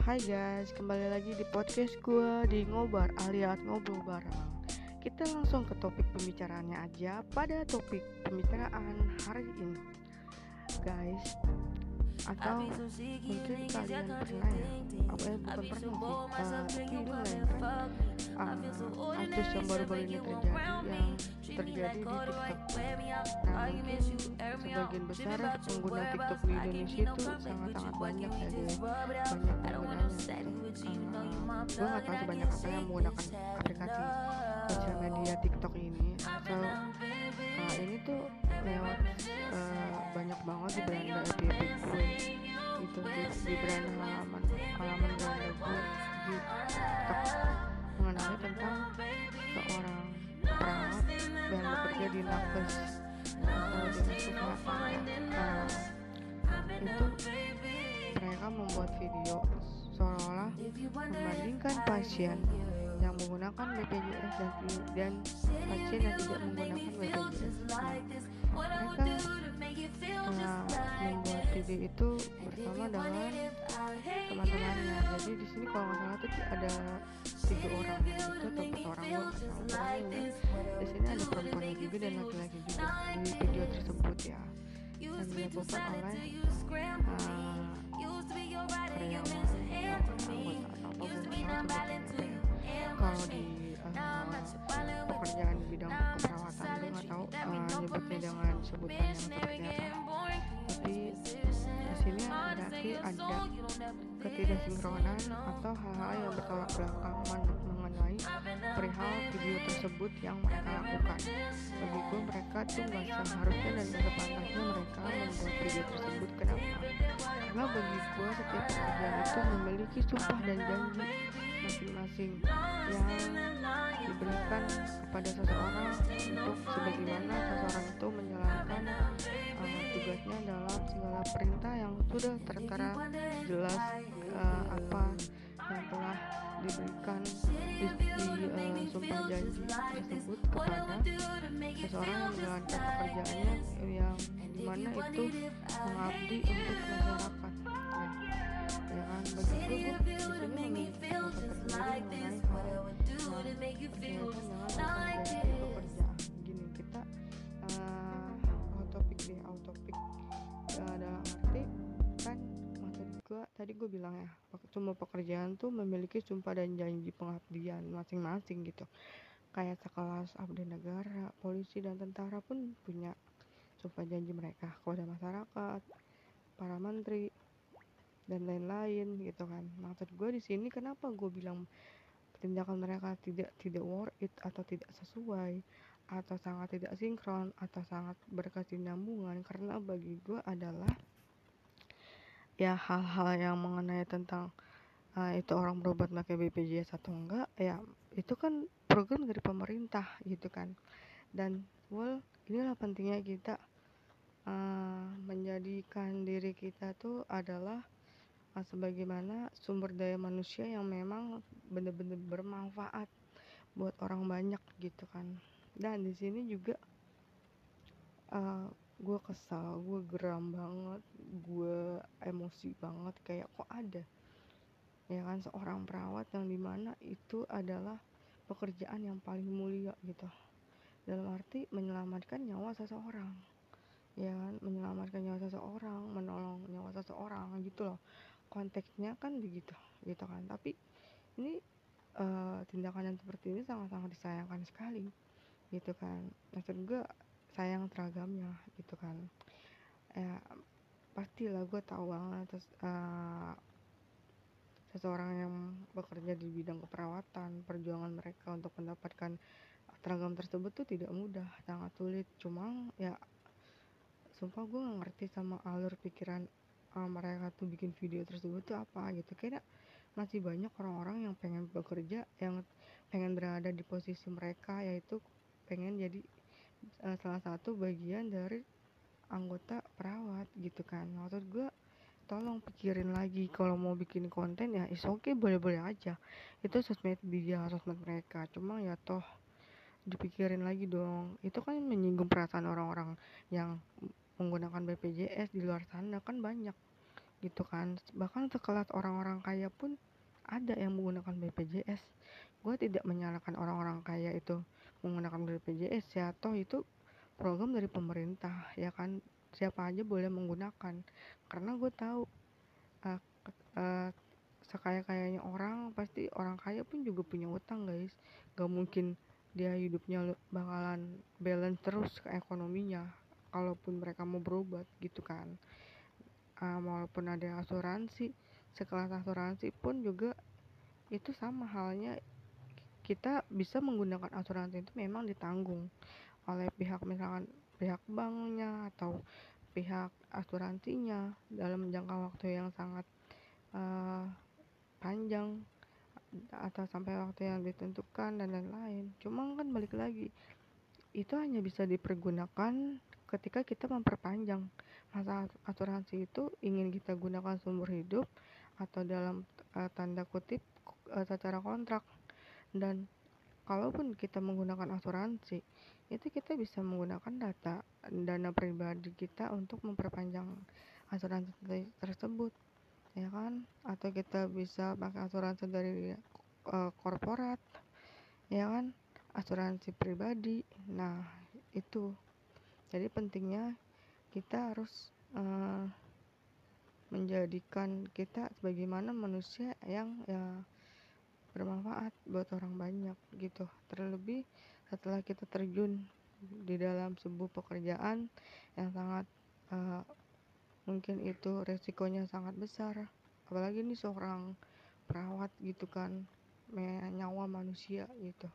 Hai guys, kembali lagi di podcast gue di Ngobar alias Ngobrol Bareng. Kita langsung ke topik pembicaraannya aja pada topik pembicaraan hari ini. Guys, atau mungkin kalian pernah ya apa ya bukan pernah sih tapi ini melainkan uh, artis yang baru-baru ini terjadi yang terjadi di TikTok. nah mungkin sebagian besar pengguna TikTok di Indonesia itu sangat-sangat banyak ya dia banyak gue gak tahu sebanyak apa yang menggunakan aplikasi sosial media TikTok ini. So uh, ini tuh lewat uh, banyak banget di beranda FYP gue itu di, di beranda halaman halaman beranda gue di TikTok mengenai tentang seorang perawat yang bekerja di nakes. Atau dinas kesehatan uh, itu mereka membuat video seolah-olah membandingkan pasien yang menggunakan BPJS dan, dan pasien yang tidak menggunakan BPJS. Mereka uh, membuat video itu bersama dengan teman-temannya. Jadi di sini kalau nggak salah tuh ada tiga orang itu atau empat orang gue. Di sini ada perempuan juga dan laki-laki juga di video tersebut ya. Dan dilakukan oleh uh, kalau di uh, pekerjaan di bidang keperawatan gue nggak tahu uh, nyebutnya dengan sebutan yang seperti apa tapi di sini berarti ada ketidaksinkronan atau hal-hal yang bertolak belakang mengenai perihal video tersebut yang mereka lakukan. Bagi gue mereka tuh nggak seharusnya dan nggak sepantasnya mereka membuat video tersebut kenapa. Karena bagi gue setiap pekerjaan itu memiliki sumpah dan janji masing-masing yang diberikan kepada seseorang untuk sebagaimana seseorang itu menjalankan uh, tugasnya dalam segala perintah yang sudah tertera jelas uh, apa yang telah diberikan di, di uh, sumpah janji tersebut kepada seseorang yang menjalankan pekerjaannya yang di mana itu mengabdi untuk masyarakat nah, ya kan bagi gue gue di sini gue bilang ya semua pekerjaan tuh memiliki sumpah dan janji pengabdian masing-masing gitu. Kayak sekelas abdi negara polisi dan tentara pun punya sumpah janji mereka kepada masyarakat para menteri dan lain-lain gitu kan. Maksud gue di sini kenapa gue bilang tindakan mereka tidak tidak worth it atau tidak sesuai atau sangat tidak sinkron atau sangat berkesinambungan? Karena bagi gue adalah ya hal-hal yang mengenai tentang uh, itu orang berobat pakai BPJS atau enggak ya itu kan program dari pemerintah gitu kan. Dan well inilah pentingnya kita uh, menjadikan diri kita tuh adalah uh, sebagaimana sumber daya manusia yang memang benar-benar bermanfaat buat orang banyak gitu kan. Dan di sini juga uh, gue kesal gue geram banget gue emosi banget kayak kok ada ya kan seorang perawat yang di mana itu adalah pekerjaan yang paling mulia gitu. Dalam arti menyelamatkan nyawa seseorang ya kan menyelamatkan nyawa seseorang menolong nyawa seseorang gitu loh. Konteksnya kan begitu gitu kan. Tapi ini uh, tindakan yang seperti ini sangat-sangat disayangkan sekali gitu kan. Maksud gue sayang teragamnya gitu kan. Ya pastilah gue tahu banget terus uh, seseorang yang bekerja di bidang keperawatan perjuangan mereka untuk mendapatkan teragam tersebut tuh tidak mudah sangat sulit. Cuma ya sumpah gue gak ngerti sama alur pikiran uh, mereka tuh bikin video tersebut tuh apa gitu. Kayak masih banyak orang-orang yang pengen bekerja yang pengen berada di posisi mereka yaitu pengen jadi uh, salah satu bagian dari anggota perawat gitu kan. Maksud gue tolong pikirin lagi kalau mau bikin konten ya is oke okay, boleh-boleh aja. Itu sosmed dia sosmed mereka. Cuma ya toh dipikirin lagi dong. Itu kan menyinggung perasaan orang-orang yang menggunakan BPJS di luar sana kan banyak gitu kan. Bahkan sekelas orang-orang kaya pun ada yang menggunakan BPJS gue tidak menyalahkan orang-orang kaya itu menggunakan BPJS ya toh itu program dari pemerintah ya kan? Siapa aja boleh menggunakan. Karena gue tahu uh, uh, sekaya kayanya orang pasti orang kaya pun juga punya utang guys. Gak mungkin dia hidupnya bakalan balance terus ke ekonominya kalaupun mereka mau berobat gitu kan. Uh, walaupun ada asuransi sekelas asuransi pun juga itu sama halnya kita bisa menggunakan asuransi itu memang ditanggung oleh pihak misalkan pihak banknya atau pihak asuransinya dalam jangka waktu yang sangat uh, panjang atau sampai waktu yang ditentukan dan lain-lain. Cuma kan balik lagi itu hanya bisa dipergunakan ketika kita memperpanjang masa asuransi itu ingin kita gunakan sumber hidup atau dalam uh, tanda kutip uh, secara kontrak dan kalaupun kita menggunakan asuransi itu kita bisa menggunakan data dana pribadi kita untuk memperpanjang asuransi tersebut ya kan? Atau kita bisa pakai asuransi dari uh, korporat ya kan? Asuransi pribadi. Nah itu. Jadi pentingnya kita harus uh, menjadikan kita sebagaimana manusia yang ya bermanfaat buat orang banyak gitu. Terlebih setelah kita terjun di dalam sebuah pekerjaan yang sangat uh, mungkin itu resikonya sangat besar. Apalagi ini seorang perawat gitu kan nyawa manusia gitu.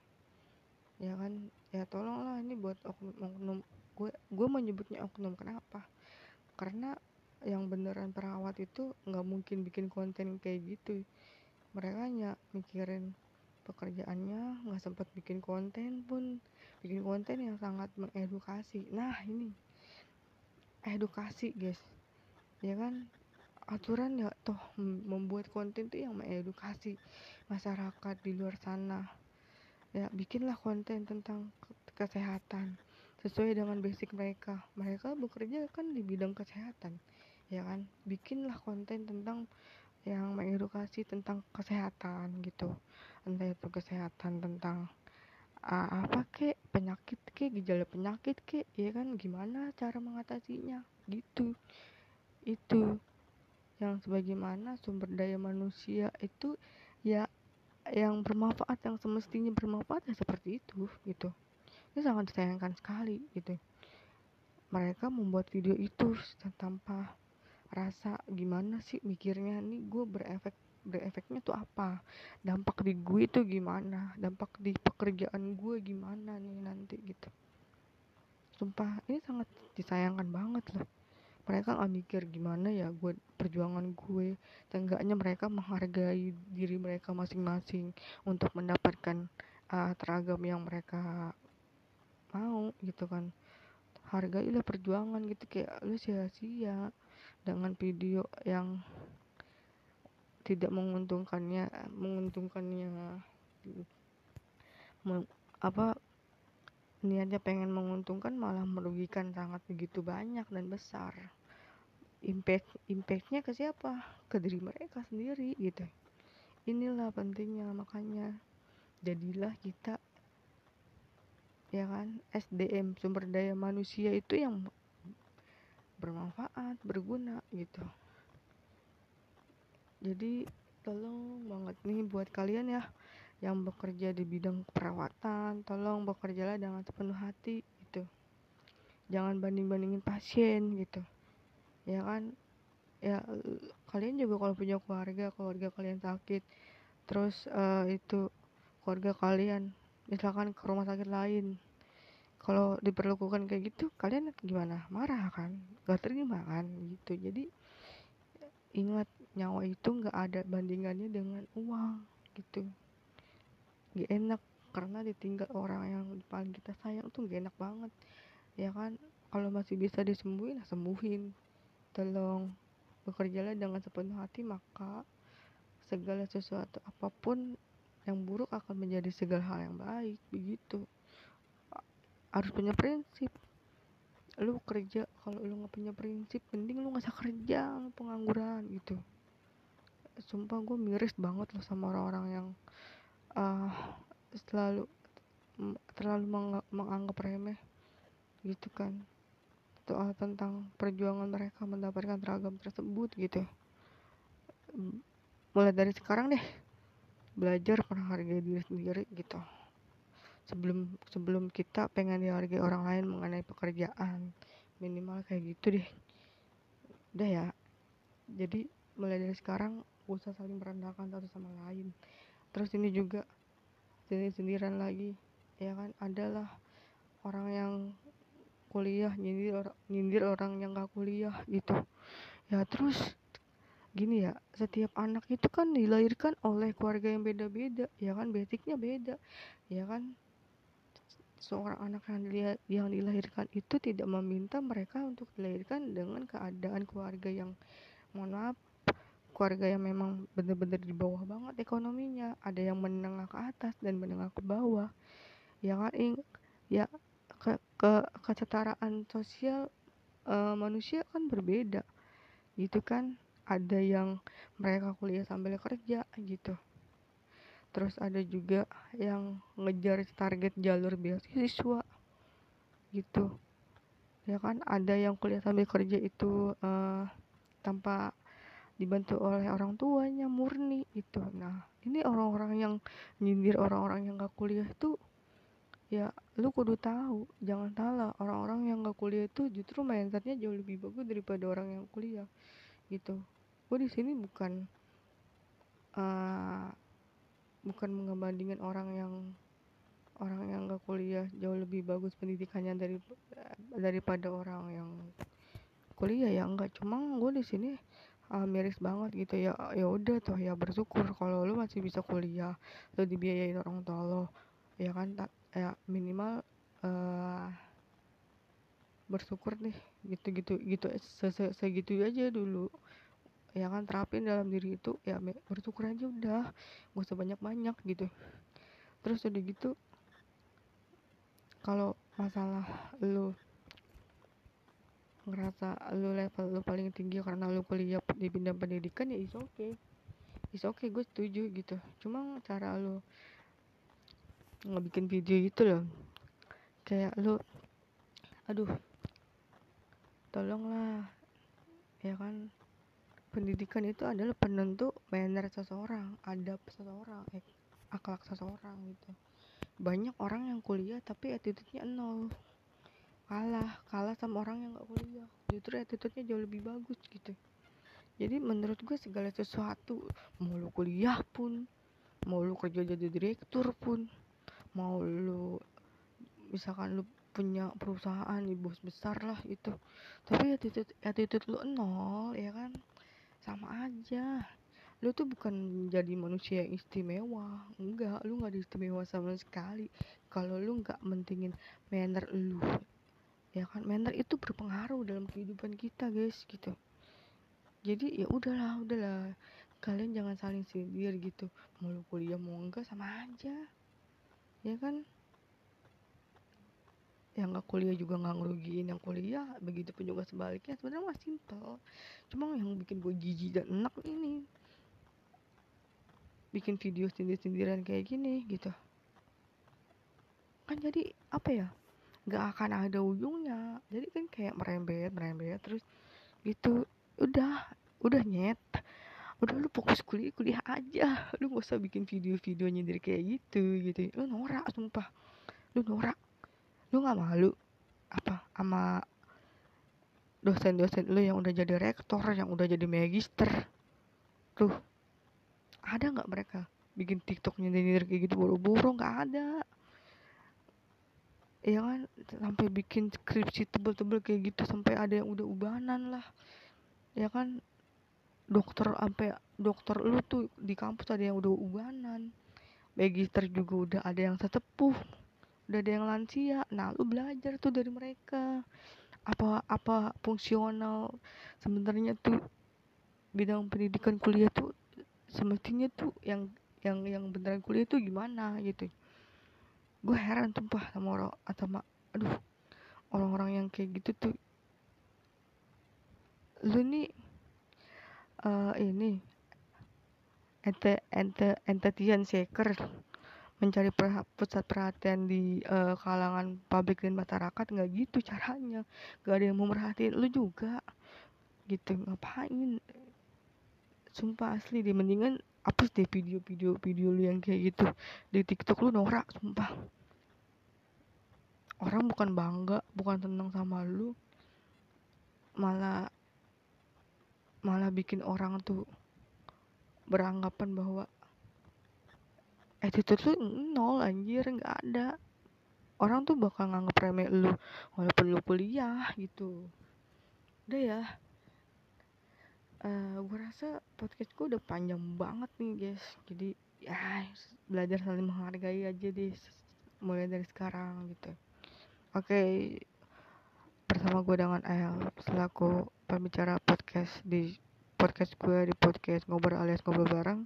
Ya kan? Ya tolonglah ini buat oknum, oknum. Gue gue menyebutnya oknum. Kenapa? Karena yang beneran perawat itu nggak mungkin bikin konten kayak gitu mereka hanya mikirin pekerjaannya nggak sempat bikin konten pun. Bikin konten yang sangat mengedukasi. Nah ini. Edukasi guys. Ya kan? Aturan ya toh membuat konten tuh yang mengedukasi masyarakat di luar sana. Ya bikinlah konten tentang kesehatan. Sesuai dengan basic mereka. Mereka bekerja kan di bidang kesehatan. Ya kan? Bikinlah konten tentang yang mengedukasi tentang kesehatan gitu. Entah itu kesehatan tentang uh, apa kek penyakit kek gejala penyakit kek ya kan? Gimana cara mengatasinya? Gitu. Itu yang sebagaimana sumber daya manusia itu ya yang bermanfaat yang semestinya bermanfaat ya seperti itu gitu. Ini sangat disayangkan sekali gitu. Mereka membuat video itu tanpa rasa gimana sih mikirnya nih gue berefek berefeknya tuh apa? Dampak di gue itu gimana? Dampak di pekerjaan gue gimana nih nanti? Gitu. Sumpah ini sangat disayangkan banget loh. Mereka nggak mikir gimana ya gue perjuangan gue tenggaknya mereka menghargai diri mereka masing-masing untuk mendapatkan uh, teragam yang mereka mau gitu kan. Hargailah perjuangan gitu kayak lu sia-sia dengan video yang tidak menguntungkannya menguntungkannya apa niatnya pengen menguntungkan malah merugikan sangat begitu banyak dan besar. Impact impactnya ke siapa? Ke diri mereka sendiri gitu. Inilah pentingnya makanya jadilah kita ya kan SDM sumber daya manusia itu yang bermanfaat berguna gitu. Jadi tolong banget nih buat kalian ya yang bekerja di bidang perawatan tolong bekerjalah dengan sepenuh hati gitu. Jangan banding bandingin pasien gitu. Ya kan? Ya kalian juga kalau punya keluarga keluarga kalian sakit terus uh, itu keluarga kalian misalkan ke rumah sakit lain kalau diperlakukan kayak gitu kalian gimana? Marah kan? Gak terima kan? Gitu. Jadi ingat nyawa itu nggak ada bandingannya dengan uang gitu. Gak enak karena ditinggal orang yang paling kita sayang tuh gak enak banget. Ya kan? Kalau masih bisa disembuhin nah sembuhin. Tolong bekerjalah dengan sepenuh hati maka segala sesuatu apa pun yang buruk akan menjadi segala hal yang baik begitu harus punya prinsip. Lu kerja kalau lu nggak punya prinsip mending lu nggak usah kerja lu pengangguran gitu. Sumpah gue miris banget loh sama orang-orang yang uh, selalu terlalu meng menganggap remeh gitu kan. Soal tentang perjuangan mereka mendapatkan seragam tersebut gitu. Mulai dari sekarang deh belajar menghargai diri sendiri gitu sebelum sebelum kita pengen dihargai orang lain mengenai pekerjaan. Minimal kayak gitu deh. Udah ya. Jadi mulai dari sekarang usah saling merendahkan satu sama lain. Terus ini juga sendiri sendirian lagi. Ya kan adalah orang yang kuliah nyindir orang nyindir orang yang gak kuliah gitu. Ya terus gini ya setiap anak itu kan dilahirkan oleh keluarga yang beda-beda. Ya kan basicnya beda. Ya kan seorang anak yang dilihat yang dilahirkan itu tidak meminta mereka untuk dilahirkan dengan keadaan keluarga yang mohon maaf keluarga yang memang benar-benar di bawah banget ekonominya. Ada yang menengah ke atas dan menengah ke bawah. Ya kan ya ke, ke kesetaraan sosial uh, manusia kan berbeda. Gitu kan? Ada yang mereka kuliah sambil kerja gitu terus ada juga yang ngejar target jalur beasiswa gitu. Ya kan ada yang kuliah sambil kerja itu uh, tanpa dibantu oleh orang tuanya murni itu nah ini orang-orang yang nyindir orang-orang yang gak kuliah itu ya lu kudu tahu. Jangan salah orang-orang yang gak kuliah itu justru mindsetnya jauh lebih bagus daripada orang yang kuliah gitu. Gue di sini bukan uh, bukan mengebandingin orang yang orang yang gak kuliah jauh lebih bagus pendidikannya dari daripada orang yang kuliah ya enggak cuma gue di sini uh, miris banget gitu ya. Ya udah tuh ya bersyukur kalau lu masih bisa kuliah lu dibiayain orang tua lo ya kan? Tak ya minimal uh, bersyukur deh gitu gitu gitu segitu aja dulu ya kan terapin dalam diri itu ya bersyukur aja udah gak usah banyak banyak gitu. Terus udah gitu kalau masalah lu ngerasa lu level lu paling tinggi karena lu kuliah di bidang pendidikan ya is oke okay. is oke okay, gue setuju gitu. Cuma cara lu nggak bikin video itu loh. Kayak lu aduh tolonglah ya kan pendidikan itu adalah penentu manner seseorang adab seseorang eh, akhlak seseorang gitu. Banyak orang yang kuliah tapi attitude-nya nol. Kalah kalah sama orang yang gak kuliah. Justru attitude-nya jauh lebih bagus gitu. Jadi menurut gue segala sesuatu mau lu kuliah pun mau lu kerja jadi direktur pun mau lu misalkan lu punya perusahaan di bos besar lah itu tapi attitude attitude lu nol ya kan sama aja. Lu tuh bukan jadi manusia yang istimewa. Enggak lu nggak istimewa sama sekali. Kalau lu nggak mentingin manner lu ya kan? Manner itu berpengaruh dalam kehidupan kita guys gitu. Jadi ya udahlah udahlah. Kalian jangan saling sindir gitu. Mau lu kuliah mau enggak sama aja. Ya kan yang nggak kuliah juga nggak ngerugiin yang kuliah begitu pun juga sebaliknya sebenarnya mah simple cuma yang bikin gue jijik dan enak ini. Bikin video sindir-sindiran kayak gini gitu. Kan jadi apa ya nggak akan ada ujungnya. Jadi kan kayak merembet merembet terus gitu udah udah nyet. Udah lu fokus kuliah kuliah aja. Lu gak usah bikin video-video nyindir kayak gitu gitu. Lu norak sumpah. Lu norak lu nggak malu apa sama dosen-dosen lu yang udah jadi rektor yang udah jadi magister? Tuh ada nggak mereka bikin tiktok nyindir kayak gitu? Buru-buru nggak ada. Ya kan? Sampai bikin skripsi tebel-tebel kayak gitu sampai ada yang udah ubanan lah. Ya kan? Dokter sampai dokter lu tuh di kampus ada yang udah ubanan. Magister juga udah ada yang sesepuh udah ada yang lansia. Nah lu belajar tuh dari mereka. Apa apa fungsional sebenarnya tuh bidang pendidikan kuliah tuh semestinya tuh yang yang yang beneran kuliah tuh gimana gitu. Gue heran tumpah sama orang atau aduh orang-orang yang kayak gitu tuh. Lu nih uh, ini ente ente entetian seeker mencari pusat perhatian di uh, kalangan publik dan masyarakat nggak gitu caranya. Gak ada yang mau merhatiin lu juga. Gitu ngapain? Sumpah asli deh mendingan hapus deh video-video video lu yang kayak gitu. Di tiktok lu norak sumpah. Orang bukan bangga bukan tenang sama lu. Malah malah bikin orang tuh beranggapan bahwa attitude lu nol anjir nggak ada. Orang tuh bakal nganggep remeh lu walaupun lu kuliah gitu. Udah ya. Uh, eh, gue rasa podcast gue udah panjang banget nih guys. Jadi ya belajar saling menghargai aja deh mulai dari sekarang gitu. Oke okay. bersama gue dengan El selaku pembicara podcast di podcast gue di podcast ngobrol alias ngobrol bareng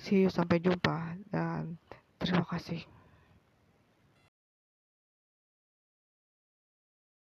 see you sampai jumpa dan terima kasih